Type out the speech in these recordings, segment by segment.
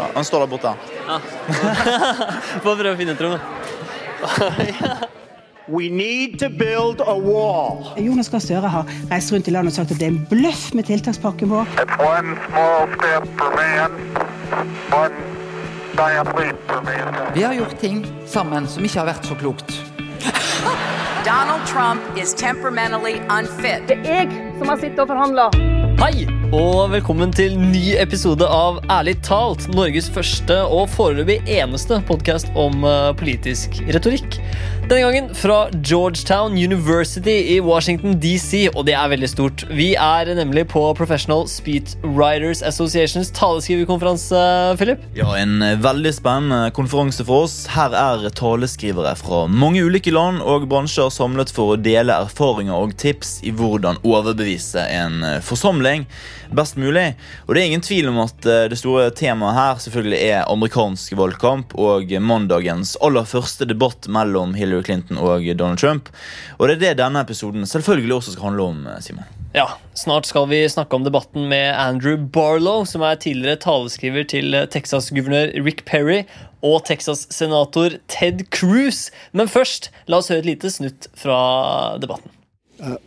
Ja, han står der borte. Ja. Få prøve å finne Trond. We need to build a wall. Jonas Gahr Støre har reist rundt i landet og sagt at det er en bløff med tiltakspakken vår. Man. Vi har gjort ting sammen som ikke har vært så klokt. Donald Trump is temperamentally unfit. Det er jeg som har sittet og Hei, og velkommen til ny episode av Ærlig talt, Norges første og foreløpig eneste podkast om eh, politisk retorikk. Denne gangen fra Georgetown University i Washington DC, og det er veldig stort. Vi er nemlig på Professional Speed Writers Associations taleskriverkonferanse, Philip. Ja, En eh, veldig spennende konferanse for oss. Her er taleskrivere fra mange ulike land og bransjer samlet for å dele erfaringer og tips i hvordan overbevise en eh, forsamling best mulig. Og det er ingen tvil om at eh, det store temaet her selvfølgelig er amerikansk valgkamp og mandagens aller første debatt mellom Hillary Clinton og Donald Trump. Og det er det denne episoden selvfølgelig også skal handle om, eh, Simon. Ja, Snart skal vi snakke om debatten med Andrew Barlow, som er tidligere taleskriver til Texas-guvernør Rick Perry og Texas-senator Ted Cruz. Men først, la oss høre et lite snutt fra debatten.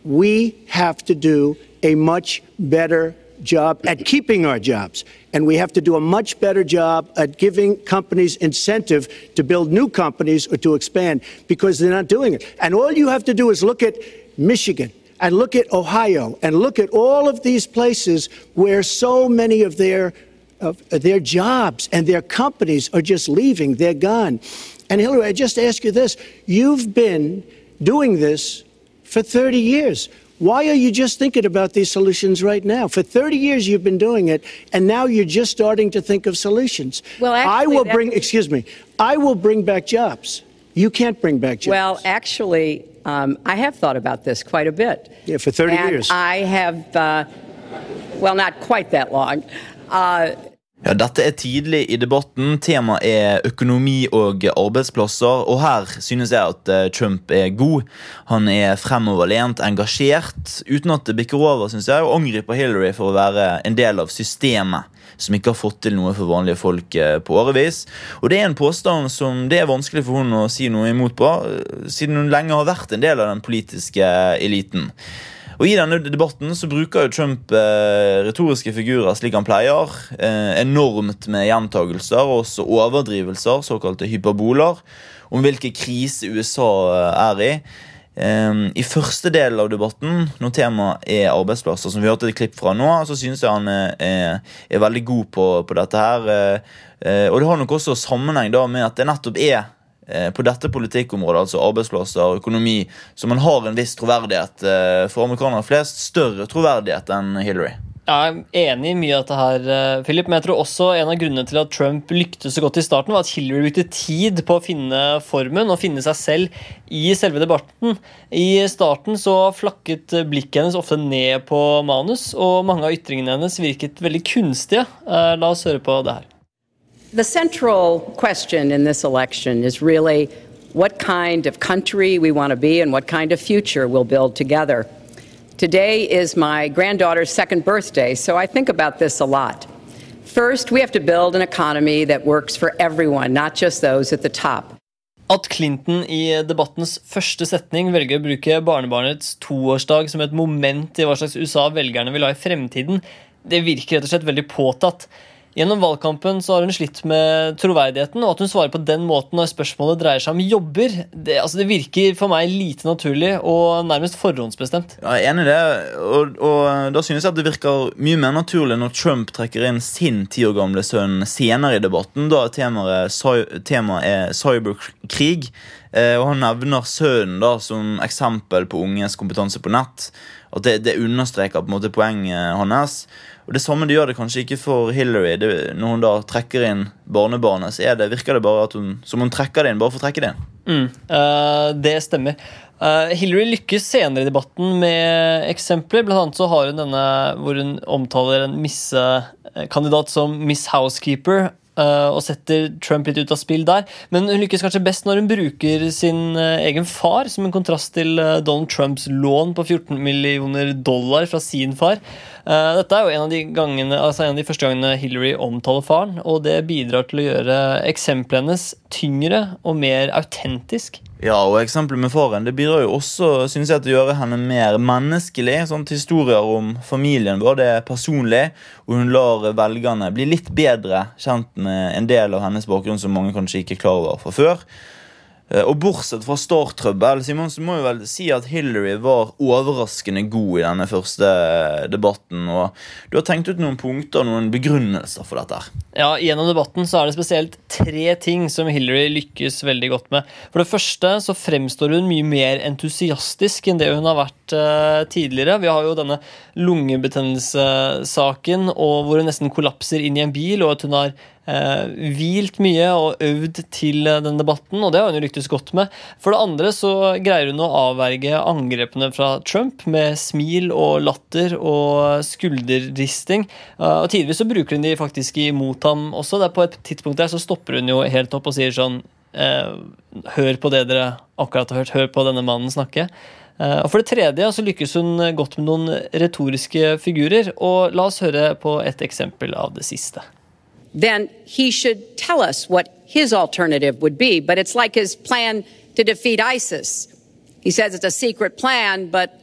We have to do a much better job at keeping our jobs. And we have to do a much better job at giving companies incentive to build new companies or to expand because they're not doing it. And all you have to do is look at Michigan and look at Ohio and look at all of these places where so many of their of their jobs and their companies are just leaving, they're gone. And Hillary, I just ask you this. You've been doing this for 30 years. Why are you just thinking about these solutions right now? For 30 years you've been doing it, and now you're just starting to think of solutions. Well, I will bring, excuse me, I will bring back jobs. You can't bring back jobs. Well, actually, um, I have thought about this quite a bit. yeah, for 30 and years. I have, uh, well, not quite that long. Uh, Ja, Dette er tidlig i debatten. Temaet er økonomi og arbeidsplasser. Og her synes jeg at eh, Trump er god. Han er fremoverlent, engasjert, uten at det bikker over, synes jeg, og angriper Hillary for å være en del av systemet. Som ikke har fått til noe for vanlige folk eh, på årevis. Og det er en påstand som det er vanskelig for hun å si noe imot på, eh, siden hun lenge har vært en del av den politiske eliten. Og I denne debatten så bruker jo Trump eh, retoriske figurer slik han pleier. Eh, enormt med gjentagelser og også overdrivelser, såkalte hyperboler, om hvilken krise USA eh, er i. Eh, I første del av debatten, når temaet er arbeidsplasser, som vi hørte et klipp fra nå, så synes jeg han er, er, er veldig god på, på dette her. Eh, eh, og det har nok også sammenheng da med at det nettopp er eh, på dette politikkområdet, altså arbeidsplasser, økonomi, så man har en viss troverdighet eh, for amerikanere flest. Større troverdighet enn Hillary. Jeg er enig i mye av dette her, eh, Philip, men jeg tror også en av grunnene til at Trump lyktes så godt i starten, var at Hillary brukte tid på å finne formen og finne seg selv i selve debatten. I starten så flakket blikket hennes ofte ned på manus, og mange av ytringene hennes virket veldig kunstige. Eh, La oss høre på det her. The central question in this election is really what kind of country we want to be and what kind of future we'll build together. Today is my granddaughter's second birthday, so I think about this a lot. First, we have to build an economy that works for everyone, not just those at the top. At Clinton i debattens første setning velger å bruke barnebarnets toårsdag som et moment i hva slags USA velgerne vil ha i fremtiden, det virker rett og slett veldig påtatt. Gjennom valgkampen så har hun slitt med troverdigheten, og at hun svarer på den måten når spørsmålet dreier seg om jobber, det, altså det virker for meg lite naturlig og nærmest forhåndsbestemt. Ja, jeg er enig i det, og, og da synes jeg at det virker mye mer naturlig når Trump trekker inn sin ti år gamle sønn senere i debatten, da temaet, temaet er cyberkrig. Eh, og han nevner sønnen da som eksempel på unges kompetanse på nett. At det, det understreker på en måte poenget hans. Og Det samme de gjør det kanskje ikke for Hillary. Det, når hun da trekker inn barnebarnet, så det, virker det bare hun, som hun trekker det inn bare for å trekke det inn. Mm, uh, det stemmer. Uh, Hillary lykkes senere i debatten med eksempler. Blant annet så har hun denne hvor hun omtaler en missekandidat som Miss Housekeeper. Eh, og setter Trump litt ut av spill der. Men hun lykkes kanskje best når hun bruker sin eh, egen far som en kontrast til eh, Donald Trumps lån på 14 millioner dollar fra sin far. Dette er jo en av de, gangene, altså en av de første gangene Hillary omtaler faren, og det bidrar til å gjøre eksempelet hennes tyngre og mer autentisk. Ja, og eksempelet med faren det bidrar jo også synes jeg, til å gjøre henne mer menneskelig. sånn historier om familien vår det er personlig, og hun lar velgerne bli litt bedre kjent med en del av hennes bakgrunn som mange kanskje ikke er klar over fra før. Eh, Og bortsett fra starttrøbbel Simon, så må vi vel si at Hillary var overraskende god i denne første debatten. og Du har tenkt ut noen punkter og noen begrunnelser for dette. her. Ja, Gjennom debatten så er det spesielt tre ting som Hillary lykkes veldig godt med. For det første så fremstår hun mye mer entusiastisk enn det hun har vært eh, tidligere. Vi har jo denne lungebetennelsessaken hvor hun nesten kollapser inn i en bil, og at hun har eh, hvilt mye og øvd til eh, den debatten, og det har hun jo lyktes godt med. For det andre så greier hun å avverge angrepene fra Trump med smil og latter og skulderristing. Eh, og tidvis så bruker hun de faktisk imot ham også. Det er på et tidspunkt der så stopper hun jo helt opp og sier sånn eh, Hør på det dere akkurat har hørt. Hør på denne mannen snakke. Eh, Og For det tredje så lykkes hun godt med noen retoriske figurer. og La oss høre på et eksempel av det siste. Then he should tell us what his alternative would be. But it's like his plan to defeat ISIS. He says it's a secret plan, but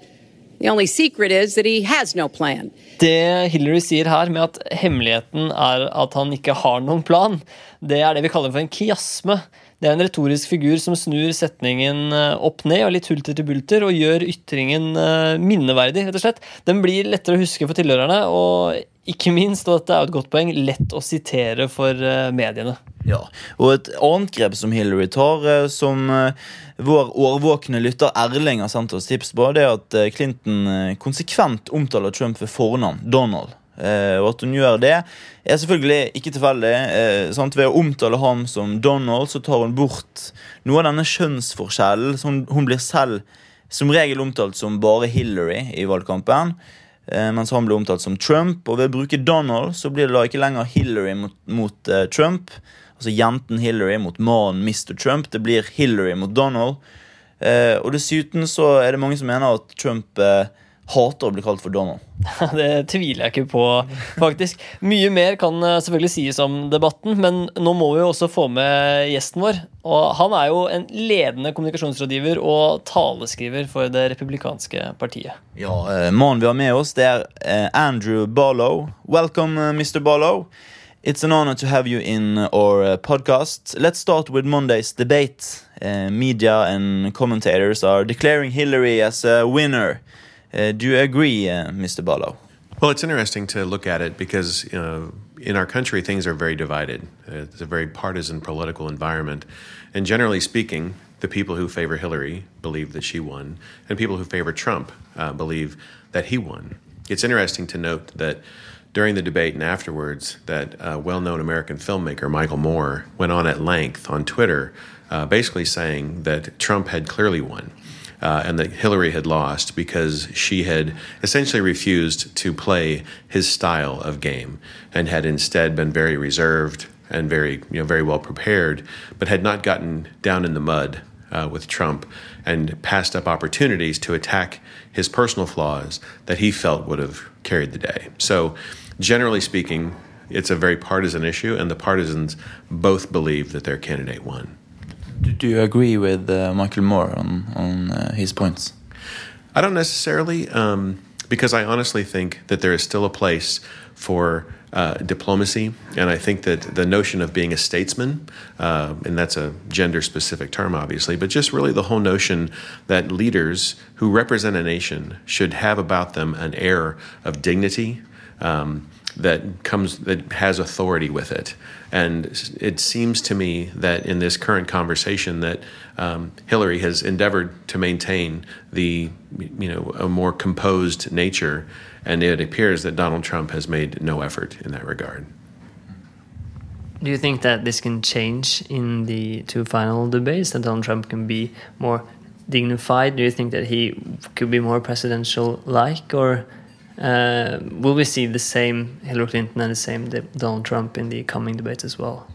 the only secret is that he has no plan. Det Hillary sier her med at hemmeligheten er at han ikke har noen plan, det er det vi kaller for en kiasme. Det er en retorisk figur som snur setningen eh, opp ned og litt hulter til bulter og gjør ytringen eh, minneverdig. rett og slett. Den blir lettere å huske for tilhørerne, og ikke minst, og dette er jo et godt poeng, lett å sitere for eh, mediene. Ja, og Et annet grep som Hillary tar, eh, som eh, vår årvåkne lytter Erling har sendt oss tips på, det er at Clinton konsekvent omtaler Trump ved fornavn, Donald. Og at hun gjør det, er selvfølgelig ikke tilfeldig. Ved å omtale ham som Donald, så tar hun bort noe av denne kjønnsforskjellen. Hun blir selv som regel omtalt som bare Hillary i valgkampen. Eh, mens han ble omtalt som Trump. Og ved å bruke Donald så blir det da ikke lenger Hillary mot, mot uh, Trump. Altså jenten Hillary mot mannen Mr. Trump. Det blir Hillary mot Donald. Uh, og dessuten så er det mange som mener at Trump eh, hater å bli kalt for Donald. Det tviler jeg ikke på, faktisk. Mye mer kan eh, selvfølgelig sies om debatten, men nå må vi jo også få med gjesten vår. Og han er jo en ledende kommunikasjonsrådgiver og taleskriver for det republikanske partiet. Ja, eh, Mannen vi har med oss, det er eh, Andrew Barlow. Welcome, Mr. Barlow. It's an honor to have you in our podcast. Let's start with Monday's debate. Media and commentators are declaring Hillary as a winner. Uh, do you agree, uh, Mr. Barlow? Well, it's interesting to look at it because you know, in our country things are very divided. It's a very partisan political environment. And generally speaking, the people who favor Hillary believe that she won, and people who favor Trump uh, believe that he won. It's interesting to note that during the debate and afterwards, that uh, well-known American filmmaker Michael Moore went on at length on Twitter, uh, basically saying that Trump had clearly won uh, and that Hillary had lost because she had essentially refused to play his style of game and had instead been very reserved and very, you know, very well prepared, but had not gotten down in the mud uh, with Trump and passed up opportunities to attack his personal flaws that he felt would have carried the day. So, generally speaking, it's a very partisan issue, and the partisans both believe that their candidate won. Do, do you agree with uh, Michael Moore on, on uh, his points? I don't necessarily, um, because I honestly think that there is still a place for uh, diplomacy, and I think that the notion of being a statesman, uh, and that's a gender specific term, obviously, but just really the whole notion that leaders who represent a nation should have about them an air of dignity. Um, that comes that has authority with it, and it seems to me that in this current conversation that um, Hillary has endeavored to maintain the you know a more composed nature, and it appears that Donald Trump has made no effort in that regard. Do you think that this can change in the two final debates? That Donald Trump can be more dignified? Do you think that he could be more presidential like, or Uh, will we see the same Hillary Clinton and the same Donald Trump in the coming debates as well?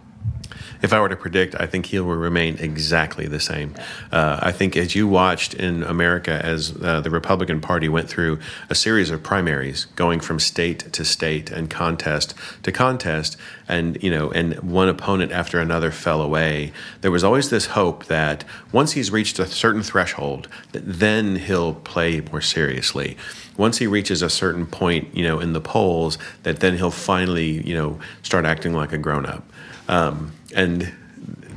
If I were to predict, I think he will remain exactly the same. Uh, I think as you watched in America, as uh, the Republican Party went through a series of primaries, going from state to state and contest to contest, and you know, and one opponent after another fell away. There was always this hope that once he's reached a certain threshold, that then he'll play more seriously once he reaches a certain point, you know, in the polls, that then he'll finally, you know, start acting like a grown up. Um, and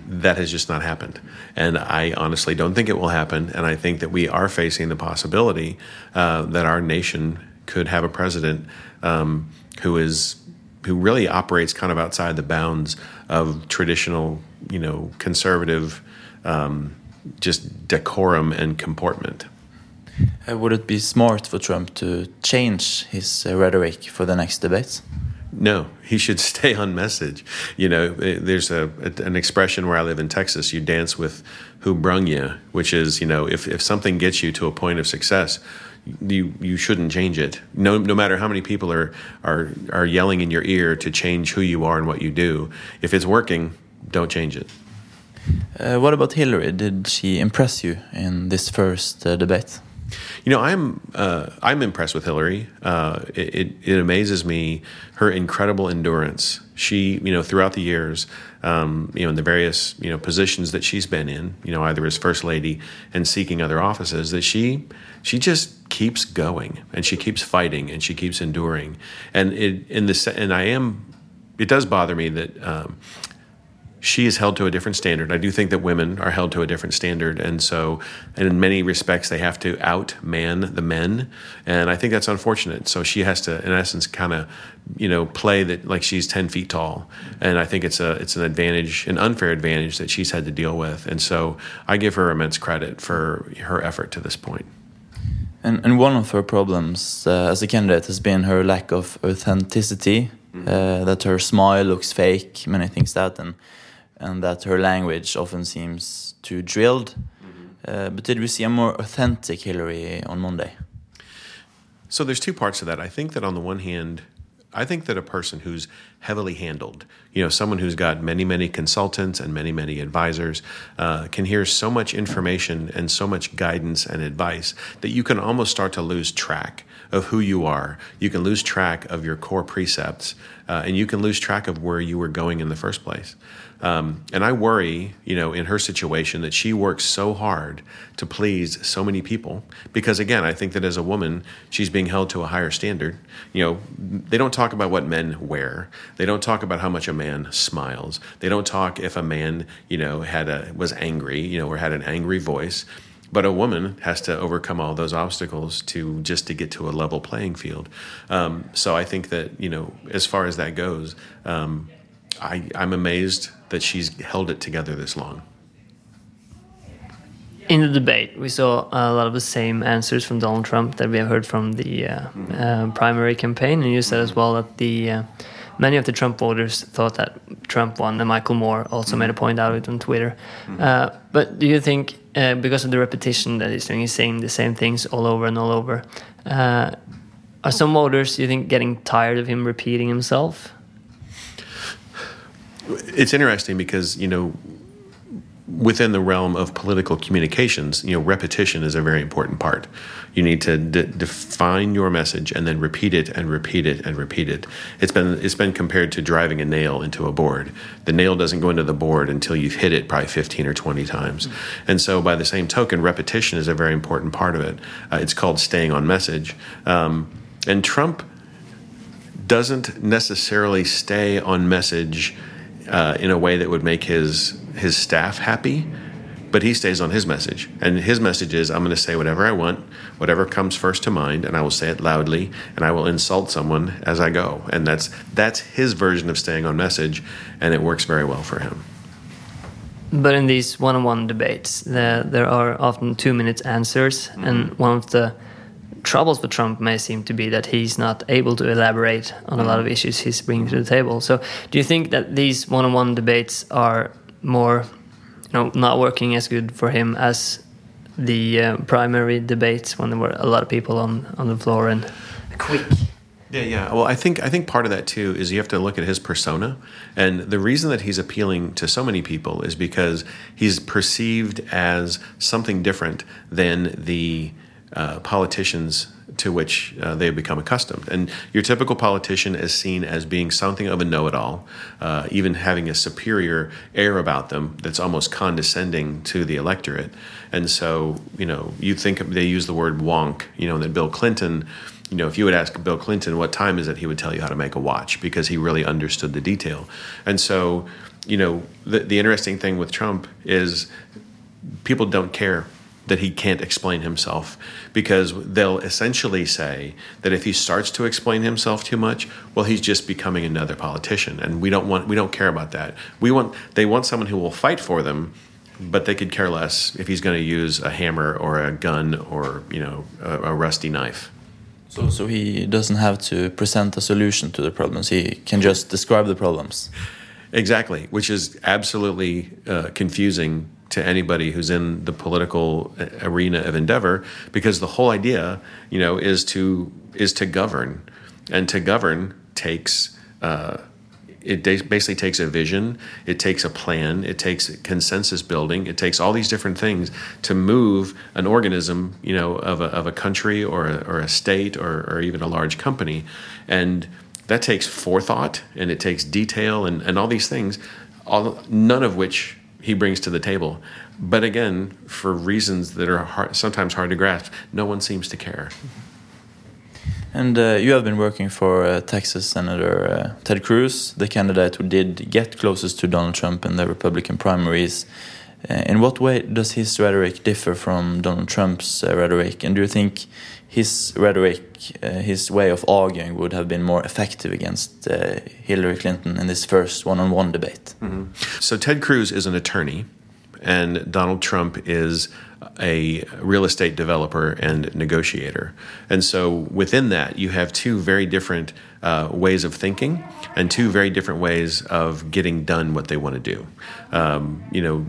that has just not happened. And I honestly don't think it will happen. And I think that we are facing the possibility uh, that our nation could have a president um, who is who really operates kind of outside the bounds of traditional, you know, conservative, um, just decorum and comportment. Uh, would it be smart for Trump to change his uh, rhetoric for the next debates? No, he should stay on message. You know, eh, there's a, an expression where I live in Texas. You dance with who brung you, which is you know, if if something gets you to a point of success, you you shouldn't change it. No no matter how many people are are are yelling in your ear to change who you are and what you do. If it's working, don't change it. Uh, what about Hillary? Did she impress you in this first uh, debate? You know, I'm uh, I'm impressed with Hillary. Uh, it, it, amazes me her incredible endurance. She, you know, throughout the years, um, you know, in the various you know positions that she's been in, you know, either as first lady and seeking other offices, that she she just keeps going and she keeps fighting and she keeps enduring. And it in the and I am. It does bother me that um, she is held to a different standard. I do think that women are held to a different standard, and so, and in many respects, they have to outman the men, and I think that's unfortunate. So she has to, in essence, kind of, you know, play that like she's ten feet tall, and I think it's a it's an advantage, an unfair advantage that she's had to deal with, and so I give her immense credit for her effort to this point. And and one of her problems uh, as a candidate has been her lack of authenticity. Mm -hmm. uh, that her smile looks fake, many things that, and and that her language often seems too drilled. Mm-hmm. Uh, but did we see a more authentic Hillary on Monday? So there's two parts to that. I think that on the one hand, I think that a person who's heavily handled, you know, someone who's got many, many consultants and many, many advisors, uh, can hear so much information and so much guidance and advice that you can almost start to lose track of who you are. You can lose track of your core precepts, uh, and you can lose track of where you were going in the first place. Um, and I worry, you know, in her situation that she works so hard to please so many people because, again, I think that as a woman, she's being held to a higher standard. You know, they don't talk about what men wear. They don't talk about how much a man smiles. They don't talk if a man, you know, had a was angry, you know, or had an angry voice. But a woman has to overcome all those obstacles to just to get to a level playing field. Um, so I think that you know, as far as that goes, um, I, I'm amazed that she's held it together this long. In the debate, we saw a lot of the same answers from Donald Trump that we have heard from the uh, uh, primary campaign, and you said as well that the uh, many of the Trump voters thought that Trump won, and Michael Moore also made a point out of it on Twitter. Uh, but do you think, uh, because of the repetition that he's doing, he's saying the same things all over and all over, uh, are some voters, you think, getting tired of him repeating himself? it's interesting because you know within the realm of political communications, you know, repetition is a very important part. You need to de- define your message and then repeat it and repeat it and repeat it. It's been it's been compared to driving a nail into a board. The nail doesn't go into the board until you've hit it probably 15 or 20 times. Mm-hmm. And so, by the same token, repetition is a very important part of it. Uh, it's called staying on message. Um, and Trump doesn't necessarily stay on message uh, in a way that would make his his staff happy. But he stays on his message, and his message is: I'm going to say whatever I want, whatever comes first to mind, and I will say it loudly, and I will insult someone as I go. And that's that's his version of staying on message, and it works very well for him. But in these one-on-one debates, there, there are often two-minute answers, mm -hmm. and one of the troubles for Trump may seem to be that he's not able to elaborate on a lot of mm. issues he's bringing to the table. So, do you think that these one-on-one debates are more, you know, not working as good for him as the uh, primary debates when there were a lot of people on on the floor and quick. Yeah, yeah. Well, I think I think part of that too is you have to look at his persona, and the reason that he's appealing to so many people is because he's perceived as something different than the uh, politicians to which uh, they have become accustomed. And your typical politician is seen as being something of a know-it-all, uh, even having a superior air about them that's almost condescending to the electorate. And so, you know, you think they use the word wonk. You know, that Bill Clinton you know, if you would ask Bill Clinton what time is it, he would tell you how to make a watch because he really understood the detail. And so, you know, the, the interesting thing with Trump is people don't care that he can't explain himself because they'll essentially say that if he starts to explain himself too much well he's just becoming another politician and we don't want we don't care about that we want they want someone who will fight for them but they could care less if he's going to use a hammer or a gun or you know a, a rusty knife So, so he doesn't have to present a solution to the problems. He can just describe the problems. Exactly, which is absolutely uh, confusing to anybody who's in the political arena of endeavor, because the whole idea, you know, is to is to govern, and to govern takes. Uh, it basically takes a vision, it takes a plan, it takes consensus building, it takes all these different things to move an organism, you know, of a, of a country or a, or a state or, or even a large company, and that takes forethought and it takes detail and, and all these things, all, none of which he brings to the table. But again, for reasons that are hard, sometimes hard to grasp, no one seems to care. And uh, you have been working for uh, Texas Senator uh, Ted Cruz, the candidate who did get closest to Donald Trump in the Republican primaries. Uh, in what way does his rhetoric differ from Donald Trump's uh, rhetoric? And do you think his rhetoric, uh, his way of arguing, would have been more effective against Hillary Clinton in this first one on one debate? Mm -hmm. So, Ted Cruz is an attorney, and Donald Trump is a real estate developer and negotiator. And so within that, you have two very different uh, ways of thinking and two very different ways of getting done what they want to do. Um, you know,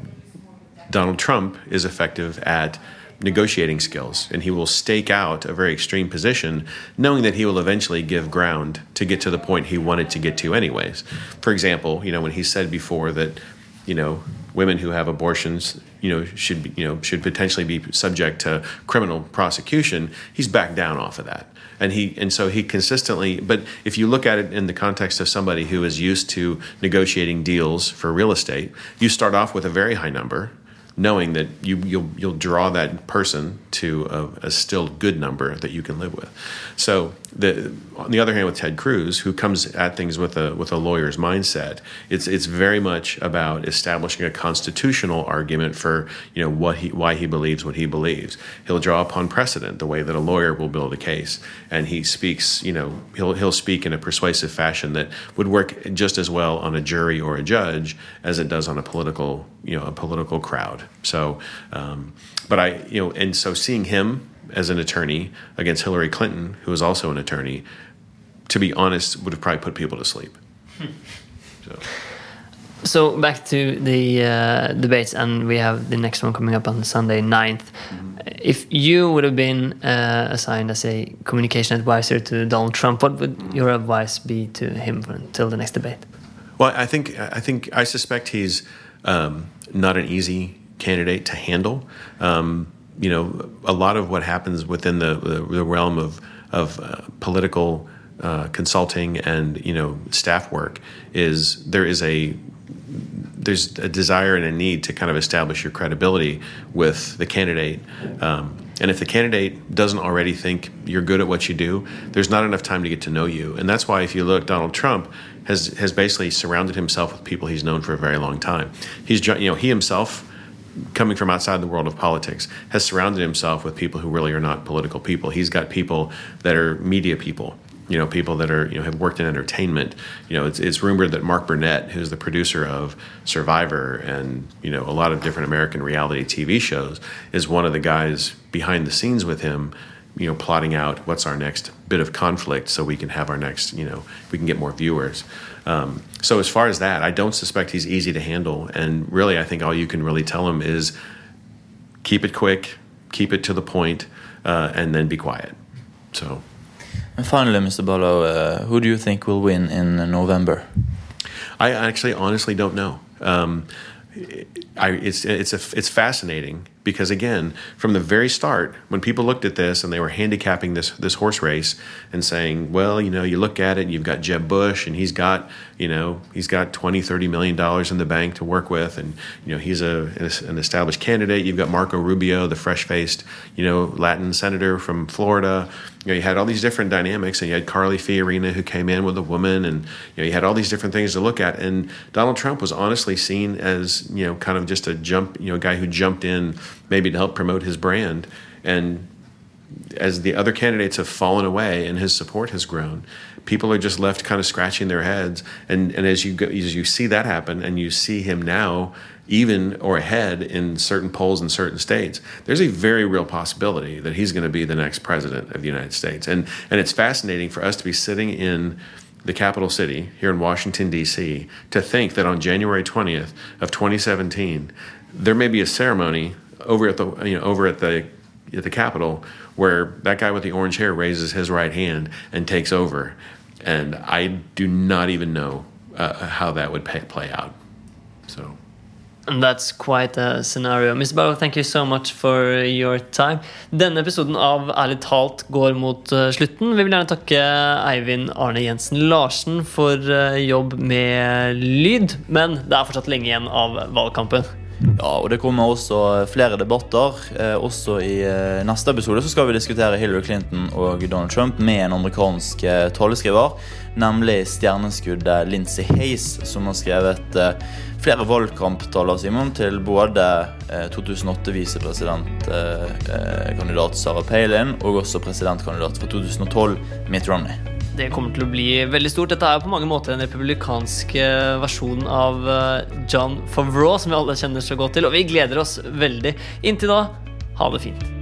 Donald Trump is effective at negotiating skills and he will stake out a very extreme position knowing that he will eventually give ground to get to the point he wanted to get to anyways. For example you know when he said before that you know women who have abortions you know should be, you know should potentially be subject to criminal prosecution he's backed down off of that. And he and so he consistently but if you look at it in the context of somebody who is used to negotiating deals for real estate you start off with a very high number knowing that you you'll you'll draw that person to a, a, still good number that you can live with. So the on the other hand, with Ted Cruz, who comes at things with a with a lawyer's mindset, it's it's very much about establishing a constitutional argument for you know what he why he believes what he believes. He'll draw upon precedent, the way that a lawyer will build a case, and he speaks you know he'll he'll speak in a persuasive fashion that would work just as well on a jury or a judge as it does on a political you know a political crowd. So, um, but I you know and so seeing him as an attorney against Hillary Clinton, who was also an attorney, to be honest, would have probably put people to sleep. So. so. back to the uh, debates, and we have the next one coming up on Sunday 9th. Mm -hmm. If you would have been uh, assigned as a communication advisor to Donald Trump, what would your advice be to him until the next debate? Well, I think I think I suspect he's um, not an easy candidate to handle. Um, you know, a lot of what happens within the, the, realm of, of uh, political uh, consulting and, you know, staff work is there is a there's a desire and a need to kind of establish your credibility with the candidate. Um, and if the candidate doesn't already think you're good at what you do, there's not enough time to get to know you. And that's why if you look, Donald Trump has has basically surrounded himself with people he's known for a very long time. He's you know he himself coming from outside the world of politics, has surrounded himself with people who really are not political people. He's got people that are media people, you know, people that are you know have worked in entertainment. You know, it's, it's rumored that Mark Burnett, who's the producer of Survivor and you know a lot of different American reality TV shows, is one of the guys behind the scenes with him. You know, plotting out what's our next bit of conflict so we can have our next, you know, we can get more viewers. Um, so as far as that, I don't suspect he's easy to handle. And really, I think all you can really tell him is keep it quick, keep it to the point, uh, and then be quiet. So. And finally, Mr. Barlow uh, who do you think will win in November? I actually honestly don't know. Um, I, it's it's a, it's fascinating because again, from the very start, when people looked at this and they were handicapping this this horse race and saying, well, you know, you look at it, and you've got Jeb Bush and he's got you know he's got 20 30 million dollars in the bank to work with and you know he's a an established candidate. You've got marco rubio the fresh-faced you know latin senator from florida you know you had all these different dynamics and you had carly fiorina who came in with a woman and you know you had all these different things to look at and donald trump was honestly seen as you know kind of just a jump you know guy who jumped in maybe to help promote his brand and as the other candidates have fallen away and his support has grown, people are just left kind of scratching their heads. And, and as you go, as you see that happen, and you see him now even or ahead in certain polls in certain states, there's a very real possibility that he's going to be the next president of the United States. And and it's fascinating for us to be sitting in the capital city here in Washington D.C. to think that on January 20th of 2017, there may be a ceremony over at the you know over at the at the Capitol where that guy with the orange hair raises his right hand and takes over. And I do not even know uh, how that would pay, play out. So. And that's quite a scenario. Mr. Barlow, thank you so much for your time. Denne episoden av Ærlig talt går mot uh, slutten. Vi vil gjerne takke Eivind Arne Jensen Larsen for uh, jobb med lyd, men det er fortsatt lenge igjen av valgkampen. Ja, og det kommer også flere debatter. Eh, også i eh, neste episode så skal vi diskutere Hillary Clinton og Donald Trump med en amerikansk eh, taleskriver, nemlig stjerneskuddet Lindsay Hayes, som har skrevet flere valgkamptaler Simon, til både 2008-visepresidentkandidat Sarah Palin og også presidentkandidat for 2012 Mitt Romney det kommer til å bli veldig stort. Dette er på mange måter den republikanske versjonen av eh, John Favreau, som vi alle kjenner så godt til, og vi gleder oss veldig. Inntil da, ha det fint.